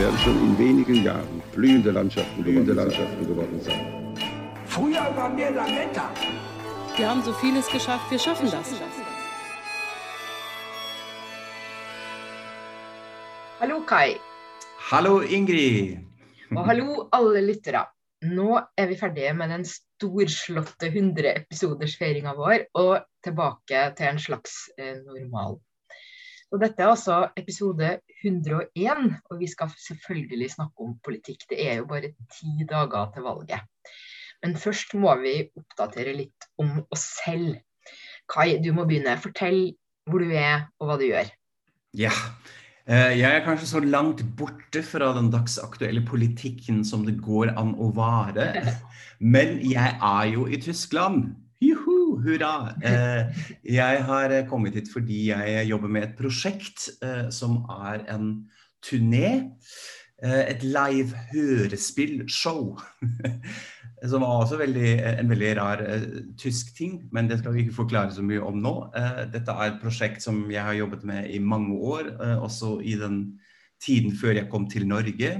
Werden schon in wenigen Jahren blühende Landschaften, blühende Landschaften geworden sein. Früher waren wir Lametta. Wir haben so vieles geschafft, wir schaffen das. Hallo, Kai. Hallo, Ingrid. Og hallo, alle lyttere. Nå er vi ferdige med den storslåtte 100-episodersfeiringa vår, og tilbake til en slags eh, normal. Og Dette er altså episode 101, og vi skal selvfølgelig snakke om politikk. Det er jo bare ti dager til valget. Men først må vi oppdatere litt om oss selv. Kai, du må begynne. Fortell hvor du er og hva du gjør. Ja. Eh, Jeg er kanskje så langt borte fra den dagsaktuelle politikken som det går an å vare. Men jeg er jo i Tyskland. Juhu, hurra. Eh, Jeg har eh, kommet hit fordi jeg jobber med et prosjekt eh, som er en turné. Et live hørespillshow. Som var også veldig, en veldig rar tysk ting, men det skal vi ikke forklare så mye om nå. Dette er et prosjekt som jeg har jobbet med i mange år, også i den tiden før jeg kom til Norge.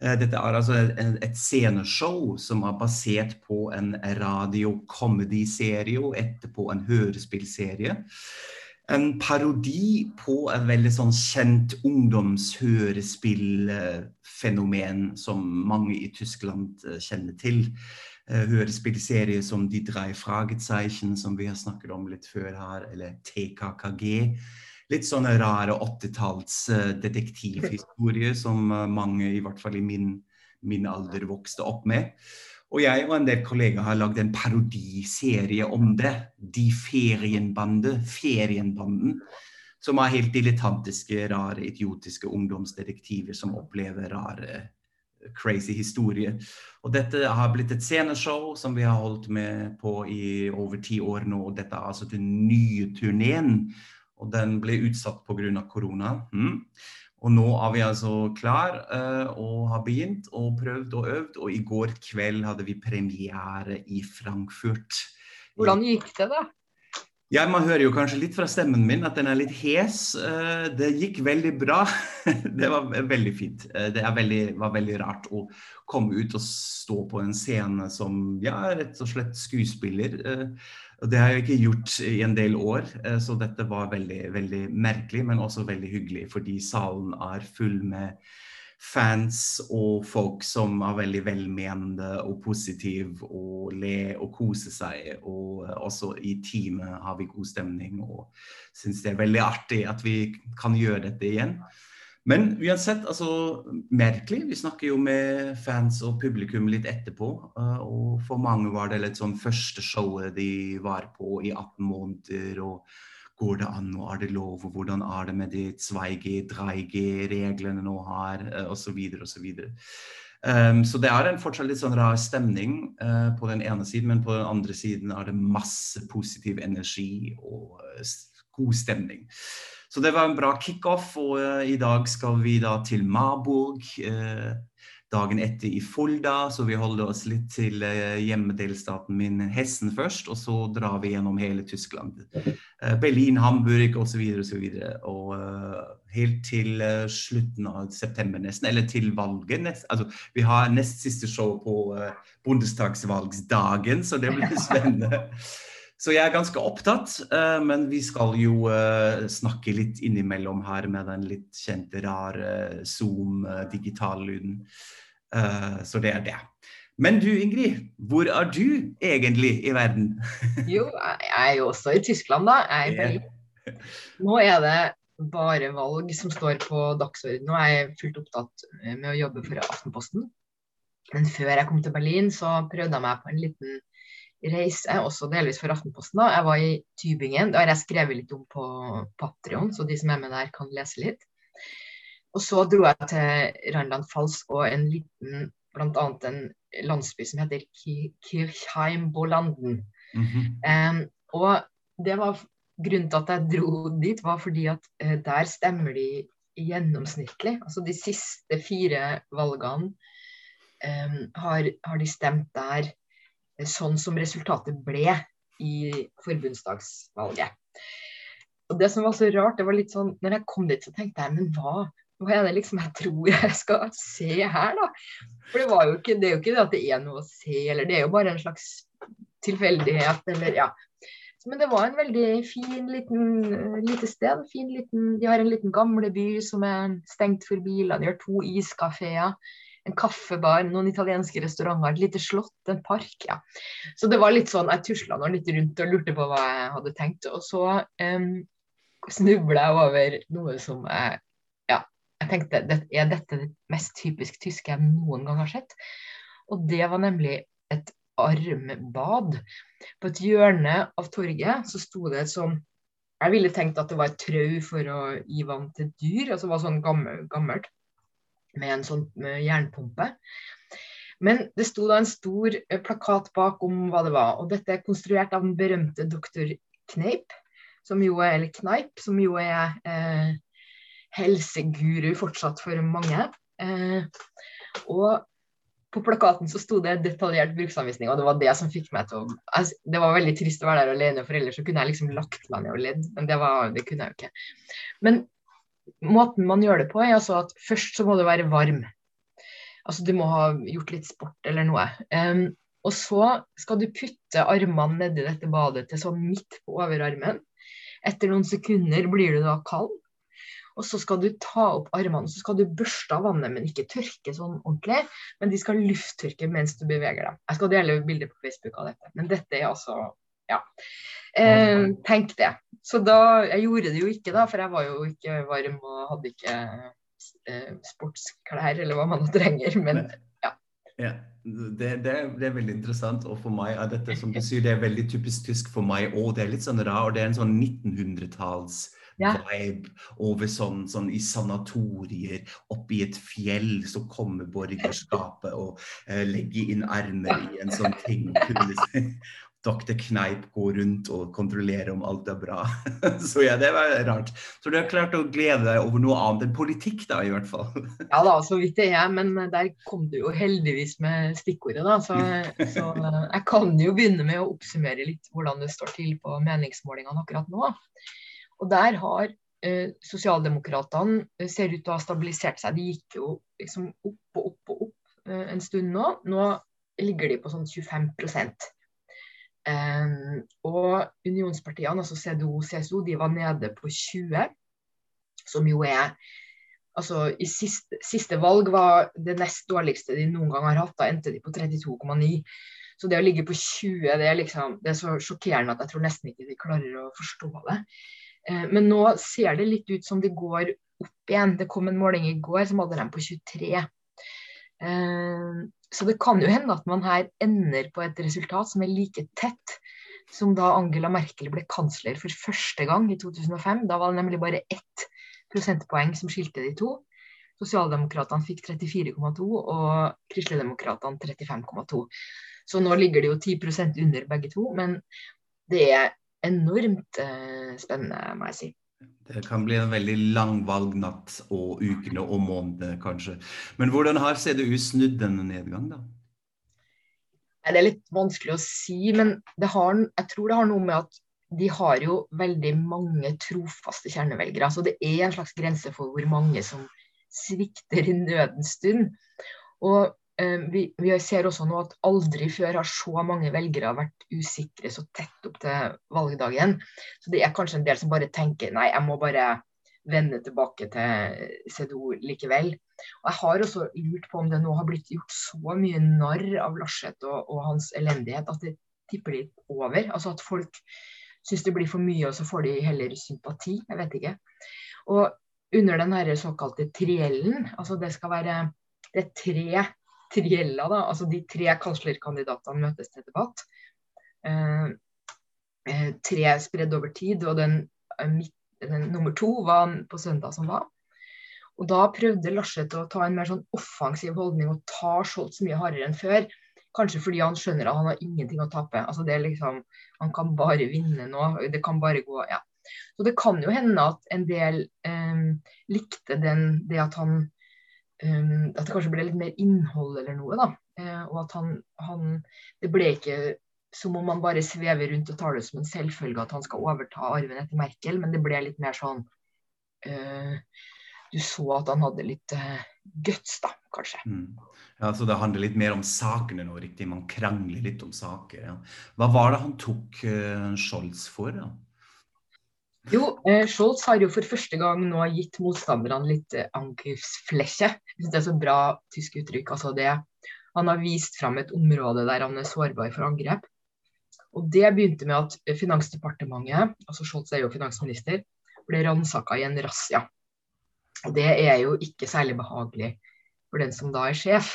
Eh, Dette er altså et, sceneshow som er basert på en radio-comedy-serie og etterpå en hørespillserie. En parodi på et veldig sånn kjent ungdomshørespillfenomen som mange i Tyskland eh, kjenner til. Hørespillserie som De drei Fragezeichen, som vi har snakket om litt før her, eller TKKG. Litt sånne rare 80-talls eh, detektivhistorier som eh, mange, i hvert fall i min, min alder, vokste opp med. Og jeg og en del kollegaer har lagd en parodiserie om det. De ferienbandet, Ferienbanden. Som er helt dilettantiske, rare, idiotiske ungdomsdetektiver som opplever rare, crazy historier. Og dette har blitt et sceneshow som vi har holdt med på i over ti år nå. Og dette er altså den nye turneen. Og den ble utsatt pga. korona. Mm. Og nå er vi altså klar uh, og har begynt og prøvd og øvd. Og i går kveld hadde vi premiere i Frankfurt. Hvordan gikk det, da? Ja, Man hører jo kanskje litt fra stemmen min at den er litt hes. Uh, Det gikk veldig bra. Det var veldig fint. Uh, Det veldig, var veldig rart å komme ut og stå på en scene som ja, rett og slett skuespiller. Og Det har jeg ikke gjort i en del år, eh, så dette var veldig, veldig merkelig, men også veldig hyggelig. Fordi salen er full med fans og folk som er veldig velmenende og positive og le og kose seg. Og eh, også i teamet har vi god stemning og syns det er veldig artig at vi kan gjøre dette igjen. Men uansett, altså merkelig. Vi snakker jo med fans og publikum litt etterpå. eh, Og for mange var det litt sånn første showet de var på i 18 måneder. og Går det an, og er det lov, og hvordan er det med de 2G, 3G-reglene nå her, osv. osv. Um, så det er en fortsatt litt sånn rar stemning uh, på den ene siden, men på den andre siden er det masse positiv energi og uh, god stemning. Så det var en bra kickoff, og uh, i dag skal vi da til Marburg. Dagen etter i Folda, så vi holder oss litt til eh, hjemmedelstaten min Hessen først, og så drar vi gjennom hele Tyskland. Eh, Berlin, Hamburg osv. osv. Og eh, helt til slutten av september nesten, eller til valget. Nest, altså, vi har nest siste show på bondestagsvalgsdagen, så det blir spennende. Så jeg er ganske opptatt, eh, men vi skal jo eh, snakke litt innimellom her med den litt kjente, rare Zoom-digitallyden. Så det er det. Men du Ingrid, hvor er du egentlig i verden? Jo, jeg er jo også i Tyskland, da. Jeg er i Berlin. Nå er det bare valg som står på dagsordenen. jeg er fullt opptatt med å jobbe for Aftenposten. Men før jeg kom til Berlin, så prøvde jeg meg på en liten reise, også delvis for Aftenposten. da. Jeg var i Tybingen. Det har jeg skrevet litt om på Patrion, så de som er med der, kan lese litt. Og så dro jeg til Rheinland Fals og en liten bl.a. en landsby som heter Ki- Kirchheim Bolanden. Mhm. Em, og det var grunnen til at jeg dro dit, var fordi at uh, der stemmer de gjennomsnittlig. Altså de siste fire valgene um, har, har de stemt der sånn som resultatet ble i forbundsdagsvalget. Og det som var så rart, det var litt sånn Når jeg kom dit, så tenkte jeg men hva, hva er det liksom jeg tror jeg skal se her, da? For det, jo ikke, det er jo ikke det at det er noe å se, eller det er jo bare en slags tilfeldighet, eller ja. Men det var en veldig fin liten eh, lite sted. Fin liten, de har en liten gamleby som er stengt for biler. De har to iskafeer, en kaffebar, noen italienske restauranter, et lite slott, en park. ja. Så det var litt sånn, jeg tusla nå litt rundt og lurte på hva jeg hadde tenkt. Og så um, snubla jeg over noe som jeg ja, jeg tenkte det, er dette det mest typisk tyske jeg noen gang har sett? Og det var nemlig et armbad. På et hjørne av torget så sto det et sånn Jeg ville tenkt at det var et trau for å gi vann til dyr, altså det var sånn gammel, gammelt med en sånn med jernpumpe. Men det sto da en stor eh, plakat bak om hva det var, og dette er konstruert av den berømte doktor Kneip, som jo er, eller Kneip, som jo er eh, helseguru fortsatt for mange. Eh, og på plakaten så sto det detaljert bruksanvisning, og det var det som fikk meg til å altså, Det var veldig trist å være der alene, for ellers så kunne jeg liksom lagt meg ned og ledd, men det, var, det kunne jeg jo ikke. Men måten man gjør det på, er altså at først så må du være varm. Altså du må ha gjort litt sport eller noe. Um, og så skal du putte armene nedi dette badet til sånn midt på overarmen. Etter noen sekunder blir du da kald. Og så skal du ta opp armene og så skal du børste av vannet, men ikke tørke sånn ordentlig. Men de skal lufttørke mens du beveger dem. Jeg skal dele bilder på Facebook av dette. Men dette er altså Ja. Eh, tenk det. Så da Jeg gjorde det jo ikke, da, for jeg var jo ikke varm og hadde ikke eh, sportsklær, eller hva man trenger. Men Ja, det, det, det er veldig interessant. Og for meg er dette som du sier, det er veldig typisk tysk for meg òg. Det er litt sånn rar, og det er en sånn 1900-talls Ja. vibe over sånn, sånn i sanatorier, oppi et fjell, så kommer borgerskapet og eh, legger inn armer i en sånn ting. Dr. Kneip går rundt og kontrollerer om alt er bra. Så ja, det var rart. Så du har klart å glede deg over noe annet enn politikk, da, i hvert fall. ja da, så vidt det er. Men der kom du jo heldigvis med stikkordet, da. Så, så jeg kan jo begynne med å oppsummere litt hvordan det står til på meningsmålingene akkurat nå. Og der har eh, sosialdemokratene eh, ser ut til å ha stabilisert seg. De gikk jo liksom opp og opp og opp eh, en stund nå. Nå ligger de på sånn 25 Um, og unionspartiene, altså CDO og CSO, de var nede på 20, som jo er Altså, i siste, siste valg var det nest dårligste de noen gang har hatt. Da endte de på 32,9. Så det å ligge på 20, det er liksom Det er så sjokkerende at jeg tror nesten ikke de klarer å forstå det. Eh, men nå ser det litt ut som det går opp igjen. Det kom en måling i går som hadde dem på 23. Eh, så det kan jo hende at man her ender på et resultat som er like tett som da Angela Merkel ble kansler for første gang i 2005. Da var det nemlig bare ett prosentpoeng som skilte de to. Sosialdemokratene fikk 34,2 og Kristeligdemokratene 35,2. Så nå ligger det jo 10% under begge to, men det er enormt eh, spennende, må jeg si. Det kan bli en veldig lang valgnatt og ukene og månedene, kanskje. Men hvordan har CDU snudd denne nedgang, da? Det er litt vanskelig å si, men har, jeg tror det har noe med at de har jo veldig mange trofaste kjernevelgere. Så det er en slags grense for hvor mange som svikter i nødens stund. Og vi, vi ser også nå at aldri før har så mange velgere vært usikre så tett opp til valgdagen. Så det er kanskje en del som bare tenker nei, jeg må bare vende tilbake til CDO likevel. Og jeg har også lurt på om det nå har blitt gjort så mye narr av Larseth og, og hans elendighet at det tipper litt over. Altså at folk syns det blir for mye, og så får de heller sympati. Jeg vet ikke. Og under den her såkalte triellen, altså det skal være det er tre trieller, da, altså de tre kanslerkandidatene møtes til debatt. Eh, eh, tre spredd over tid, og den, eh, den nummer to var på søndag som var. Og da prøvde Larseth å ta en mer sånn offensiv holdning og ta Scholz mye hardere enn før. Kanskje fordi han skjønner at han har ingenting å tape. Altså det er liksom, Han kan bare vinne nå. Det kan bare gå ja. Så det kan jo hende at en del eh, likte den, det at han um, At det kanskje ble litt mer innhold eller noe, da. Uh, og at han, han Det ble ikke som om han bare svever rundt og tar det som en selvfølge at han skal overta arven etter Merkel, men det ble litt mer sånn uh, Du så at han hadde litt uh, guts, da, kanskje. Mm. Ja, Så det handler litt mer om sakene nå, riktig? Man krangler litt om saker. Ja. Hva var det han tok uh, Scholz for? da? Jo, eh, Scholz har jo for første gang nå gitt motstanderne litt eh, angriffsflesje. Det er så bra tysk uttrykk. altså det. Han har vist fram et område der han er sårbar for angrep. Og Det begynte med at Finansdepartementet, altså Scholz er jo finansminister, ble ransaka i en razzia. Og Det er jo ikke særlig behagelig for den som da er sjef.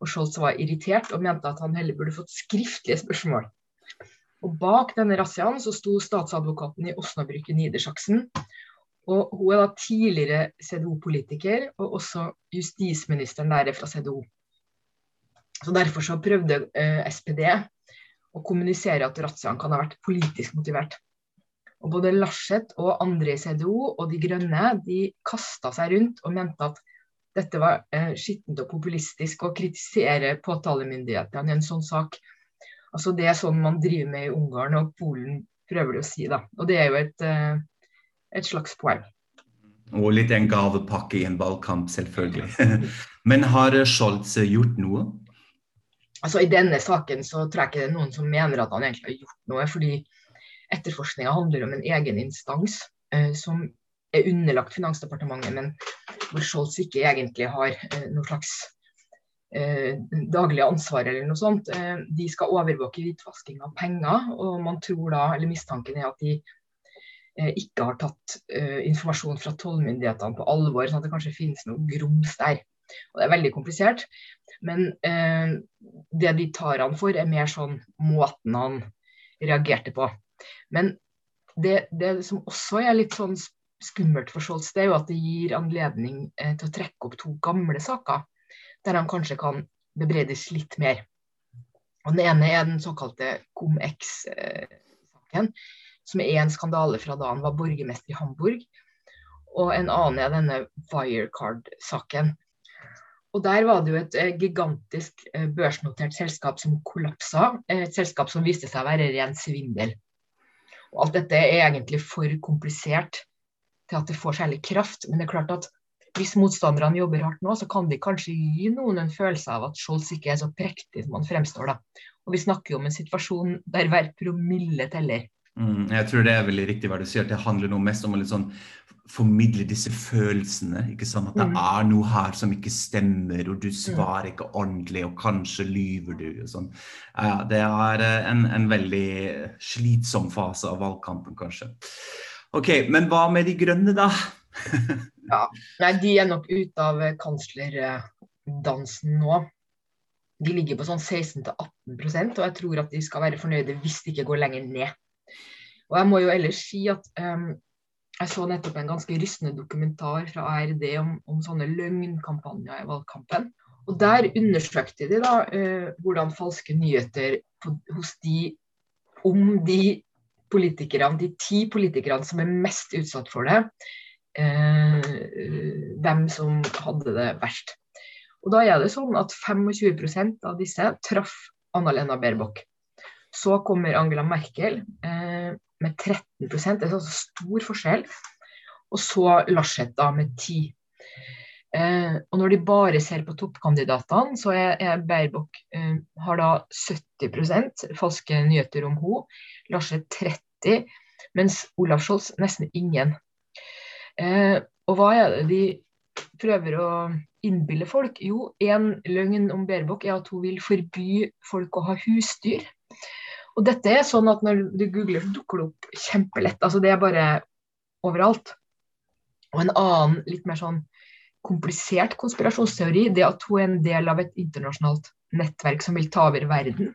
Og Scholz var irritert og mente at han heller burde fått skriftlige spørsmål. Og Bak denne razziaen så sto statsadvokaten i Osnabrück i Niedersachsen. Og Hun er da tidligere CDO-politiker og også justisministeren der er fra CDO. Så Derfor så prøvde eh, SPD å kommunisere at razziaen kan ha vært politisk motivert. Og Både Laschet og andre i CDO og De Grønne de kasta seg rundt og mente at dette var eh, skittent og populistisk å kritisere påtalemyndighetene i en sånn sak. Altså Det er sånn man driver med i Ungarn og Polen, prøver de å si. da. Og det er jo et, eh, et slags poeng. Og litt en gavepakke i en valgkamp, selvfølgelig. Men har Scholz gjort noe? Altså I denne saken så tror jeg ikke det er noen som mener at han egentlig har gjort noe. fordi etterforskninga handler om en egen instans eh, som er underlagt Finansdepartementet, men hvor Scholz ikke egentlig har eh, noe slags eh, daglig ansvar eller noe sånt. Eh, de skal overvåke hvitvasking av penger, og man tror da, eller mistanken er at de eh, ikke har tatt informasjon fra tollmyndighetene på alvor, sånn at det kanskje finnes noe grums der. Og Det er veldig komplisert. Men eh, det de tar han for, er mer sånn måten han reagerte på. Men det, det som også er litt sånn skummelt for Scholz, det er jo at det gir anledning eh, til å trekke opp to gamle saker, der han kanskje kan bebreides litt mer. Og Den ene er den såkalte Cum-Ex-saken, som er en skandale fra da han var borgermester i Hamburg. Og en annen er denne Wirecard-saken. Og Der var det jo et eh, gigantisk eh, børsnotert selskap som kollapsa. Et selskap som viste seg å være ren svindel. Og Alt dette er egentlig for komplisert til at det får særlig kraft. Men det er klart at hvis motstanderne jobber hardt nå, så kan de kanskje gi noen en følelse av at Scholz ikke er så prektig som han fremstår. da. Og Vi snakker jo om en situasjon der hver promille teller. Mm, jeg tror det er veldig riktig hva du sier. at Det handler noe mest om å sånn formidle disse følelsene. ikke sant? At det Mm. er noe her som ikke stemmer, og du svarer ikke ordentlig, og kanskje lyver du. og sånn. Ja, det er eh, en, en veldig slitsom fase av valgkampen, kanskje. Ok, Men hva med de grønne, da? Ja, Nei, De er nok ute av eh, kanslerdansen nå. De ligger på sånn 16-18% og jeg tror at de skal være fornøyde hvis de ikke går lenger ned. Og Jeg må jo ellers si at um, jeg så nettopp en ganske rystende dokumentar fra ARD om, om sånne løgnkampanjer i valgkampen. Og Der undersøkte de da uh, hvordan falske nyheter på, hos de om de politikerne, de ti politikerne som er mest utsatt for det, eh, hvem som hadde det verst. Og Da er det sånn at 25% av disse traff Anna-Lena Baerbock. Så kommer Angela Merkel eh, med 13% det er altså stor forskjell. Og så Laschet da med 10 eh, Og når de bare ser på toppkandidatene, så er, er Baerbock eh, har da 70% falske nyheter om henne. Laschet 30 mens Olav Scholz nesten ingen. Eh, og hva er det de prøver å innbille folk? Jo, en løgn om Baerbock er at hun vil forby folk å ha husdyr. Og dette er sånn at når du googler, dukker det opp kjempelett. Altså det er bare overalt. Og en annen litt mer sånn komplisert konspirasjonsteori, det er at hun er en del av et internasjonalt nettverk som vil ta over verden.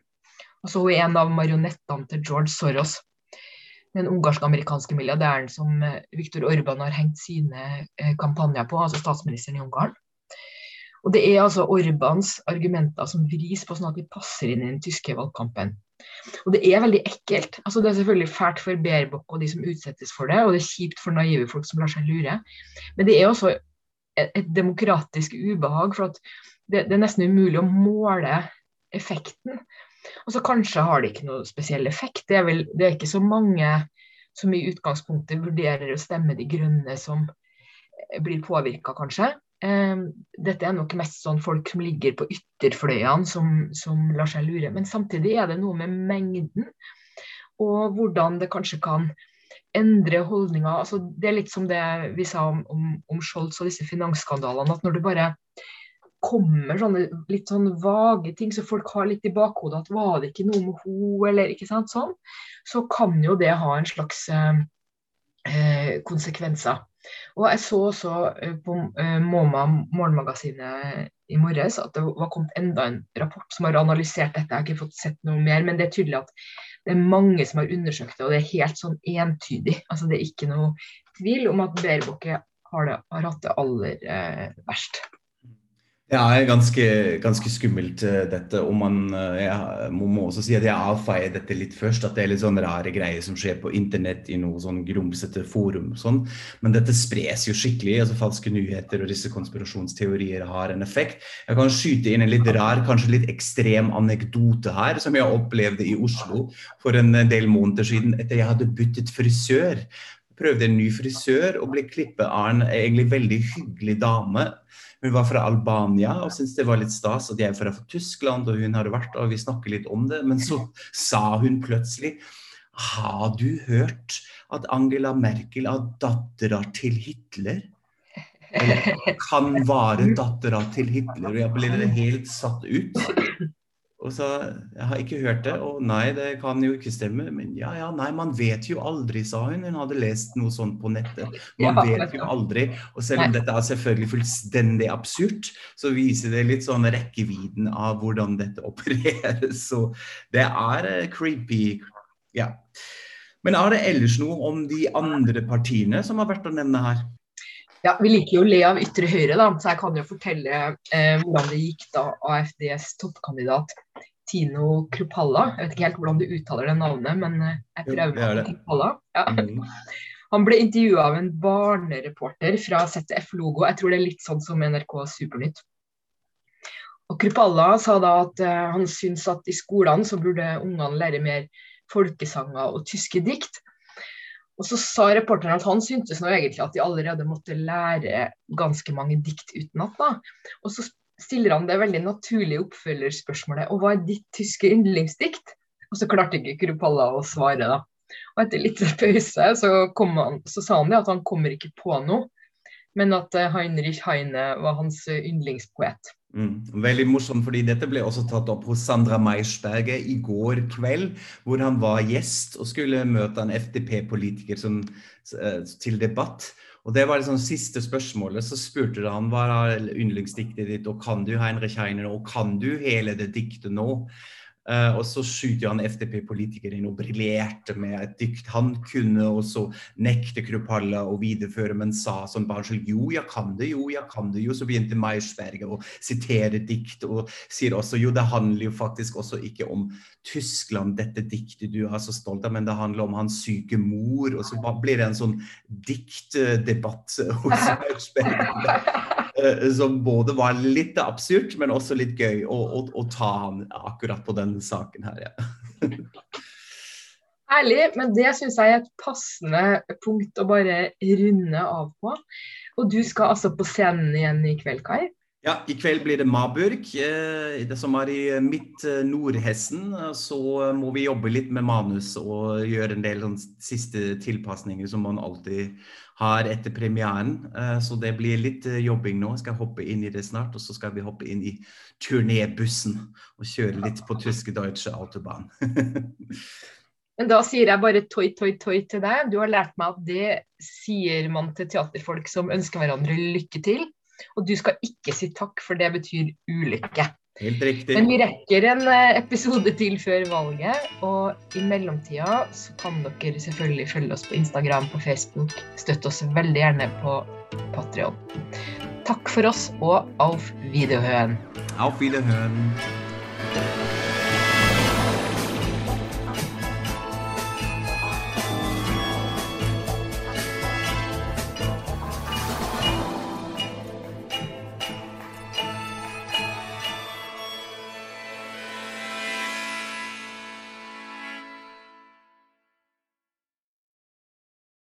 Altså hun er en av marionettene til George Soros. Den ungarsk-amerikanske milliardæren som eh, Viktor Orban har hengt sine eh, kampanjer på, altså statsministeren i Ungarn. Og Det er altså Orbans argumenter som vris på sånn at de passer inn i den tyske valgkampen. Og Det er veldig ekkelt. Altså Det er selvfølgelig fælt for Baerbock og de som utsettes for det, og det er kjipt for naive folk som lar seg lure. Men det er også et, et demokratisk ubehag. for at det, det er nesten umulig å måle effekten. Og så kanskje har det ikke noe spesiell effekt. Det er, vel, det er ikke så mange som i utgangspunktet vurderer å stemme De grønne som blir påvirka, kanskje. Um, dette er nok mest sånn folk som ligger på ytterfløyene som, som, lar seg lure. Men samtidig er det noe med mengden, og hvordan det kanskje kan endre holdninger. Altså, det er litt som det vi sa om, om, om Scholz og disse finansskandalene. at når du bare kommer sånne litt sånn vage ting, så folk har litt i bakhodet at var det ikke noe med henne, eller ikke sant, sånn, så kan jo det ha en slags eh, eh konsekvenser. Og jeg så også eh, på eh, MoMA, morgenmagasinet, i morges at det var kommet enda en rapport som har analysert dette. Jeg har ikke fått sett noe mer, men det er tydelig at det er mange som har undersøkt det, og det er helt sånn entydig. Altså Det er ikke noe tvil om at Baerbock har, har, hatt det aller eh, verst. Det er ganske, ganske skummelt uh, dette. Og man uh, jeg må, også si at jeg avfeier dette litt først. At det er litt sånn rare greier som skjer på internett i noe sånn grumsete forum sånn. Men dette spres jo skikkelig. altså Falske nyheter og disse konspirasjonsteorier har en effekt. Jeg kan skyte inn en litt rar, kanskje litt ekstrem anekdote her, som jeg opplevde i Oslo for en del måneder siden etter jeg hadde byttet frisør prøvde en ny frisør og ble klippet av en egentlig veldig hyggelig dame hun var fra Albania og syntes det var litt stas at jeg er fra Tyskland og hun hadde vært og vi snakker litt om det. Men så sa hun plutselig Har du hørt at Angela Merkel er dattera til Hitler? Eller kan være dattera til Hitler? Og jeg ble helt satt ut. Og så Jeg har ikke hørt det. Og nei, det kan jo ikke stemme. Men ja, ja, nei, man vet jo aldri, sa hun. Hun hadde lest noe sånt på nettet. Man vet jo aldri. Og selv om dette er selvfølgelig fullstendig absurd, så viser det litt sånn rekkevidden av hvordan dette opereres. Så det er uh, creepy. Ja. Men er det ellers noe om de andre partiene som har vært å nevne her? Ja, Vi liker jo å le av ytre høyre, da, så jeg kan jo fortelle eh, hvordan det gikk da AFDs toppkandidat Tino Krupalla. Jeg vet ikke helt hvordan du uttaler det navnet, men eh, jeg prøver meg på Krupalla. Ja. Mm. Han ble intervjua av en barnereporter fra ZF Logo. Jeg tror det er litt sånn som NRK Supernytt. Og Krupalla sa da at uh, han syns at i skolene så burde ungene lære mer folkesanger og tyske dikt. Og så sa reporteren at han syntes nå egentlig at de allerede måtte lære ganske mange dikt utenat. Og så stiller han det veldig naturlige oppfølgerspørsmålet og hva er ditt tyske yndlingsdikt? Og så klarte ikke Krupalla å svare, da. Og etter litt pause så, han, så sa han det at han kommer ikke på noe, men at eh, Heinrich Heine var hans yndlingspoet. Mm. Veldig morsomt, fordi dette ble også tatt opp hos Sandra Meisberget i går kveld, hvor han var gjest og skulle møte en FDP-politiker eh, til debatt. Og det var liksom siste spørsmålet. Så spurte han hva er yndlingsdiktet ditt, og kan du Heinrich Heiner, og kan du hele det diktet nå? Uh, og så skyter han FDP-politikeren inn og briljerte med et dikt han kunne, og så nekte Krupalla å videreføre, men sa sånn barnslig jo, jeg kan det, jo, jeg kan det jo. Så begynte Meiersberger å sitere dikt, og sier også jo, det handler jo faktisk også ikke om Tyskland, dette diktet du er så stolt av, men det handler om hans syke mor. Og så blir det en sånn diktdebatt hos Meiersberger. Eh, som både var litt absurd, men også litt gøy å, å, å ta han akkurat på denne saken her. Ja. Herlig, men det syns jeg er et passende punkt å bare runde av på. Og du skal altså på scenen igjen i kveld, Kai? Ja, i kveld blir det Marburg, eh, det som er i midt eh, Nordhessen. Så må vi jobbe litt med manus og gjøre en del sånn, siste tilpasninger som man alltid har etter premieren. Eh, så det blir litt jobbing nå. Jeg skal hoppe inn i det snart. Og så skal vi hoppe inn i turnébussen og kjøre litt på tyske Deutsche Autobahn. Men da sier jeg bare toi, toi, toi til deg. Du har lært meg at det sier man til teaterfolk som ønsker hverandre lykke til. Og du skal ikke si takk, for det betyr ulykke. Helt riktig. Men vi rekker en eh, episode til før valget, og i mellomtida så kan dere selvfølgelig følge oss på Instagram, på Facebook. Støtte oss veldig gjerne på Patrion. Takk for oss, og auf Wiederhøen. Auf Wiederhören.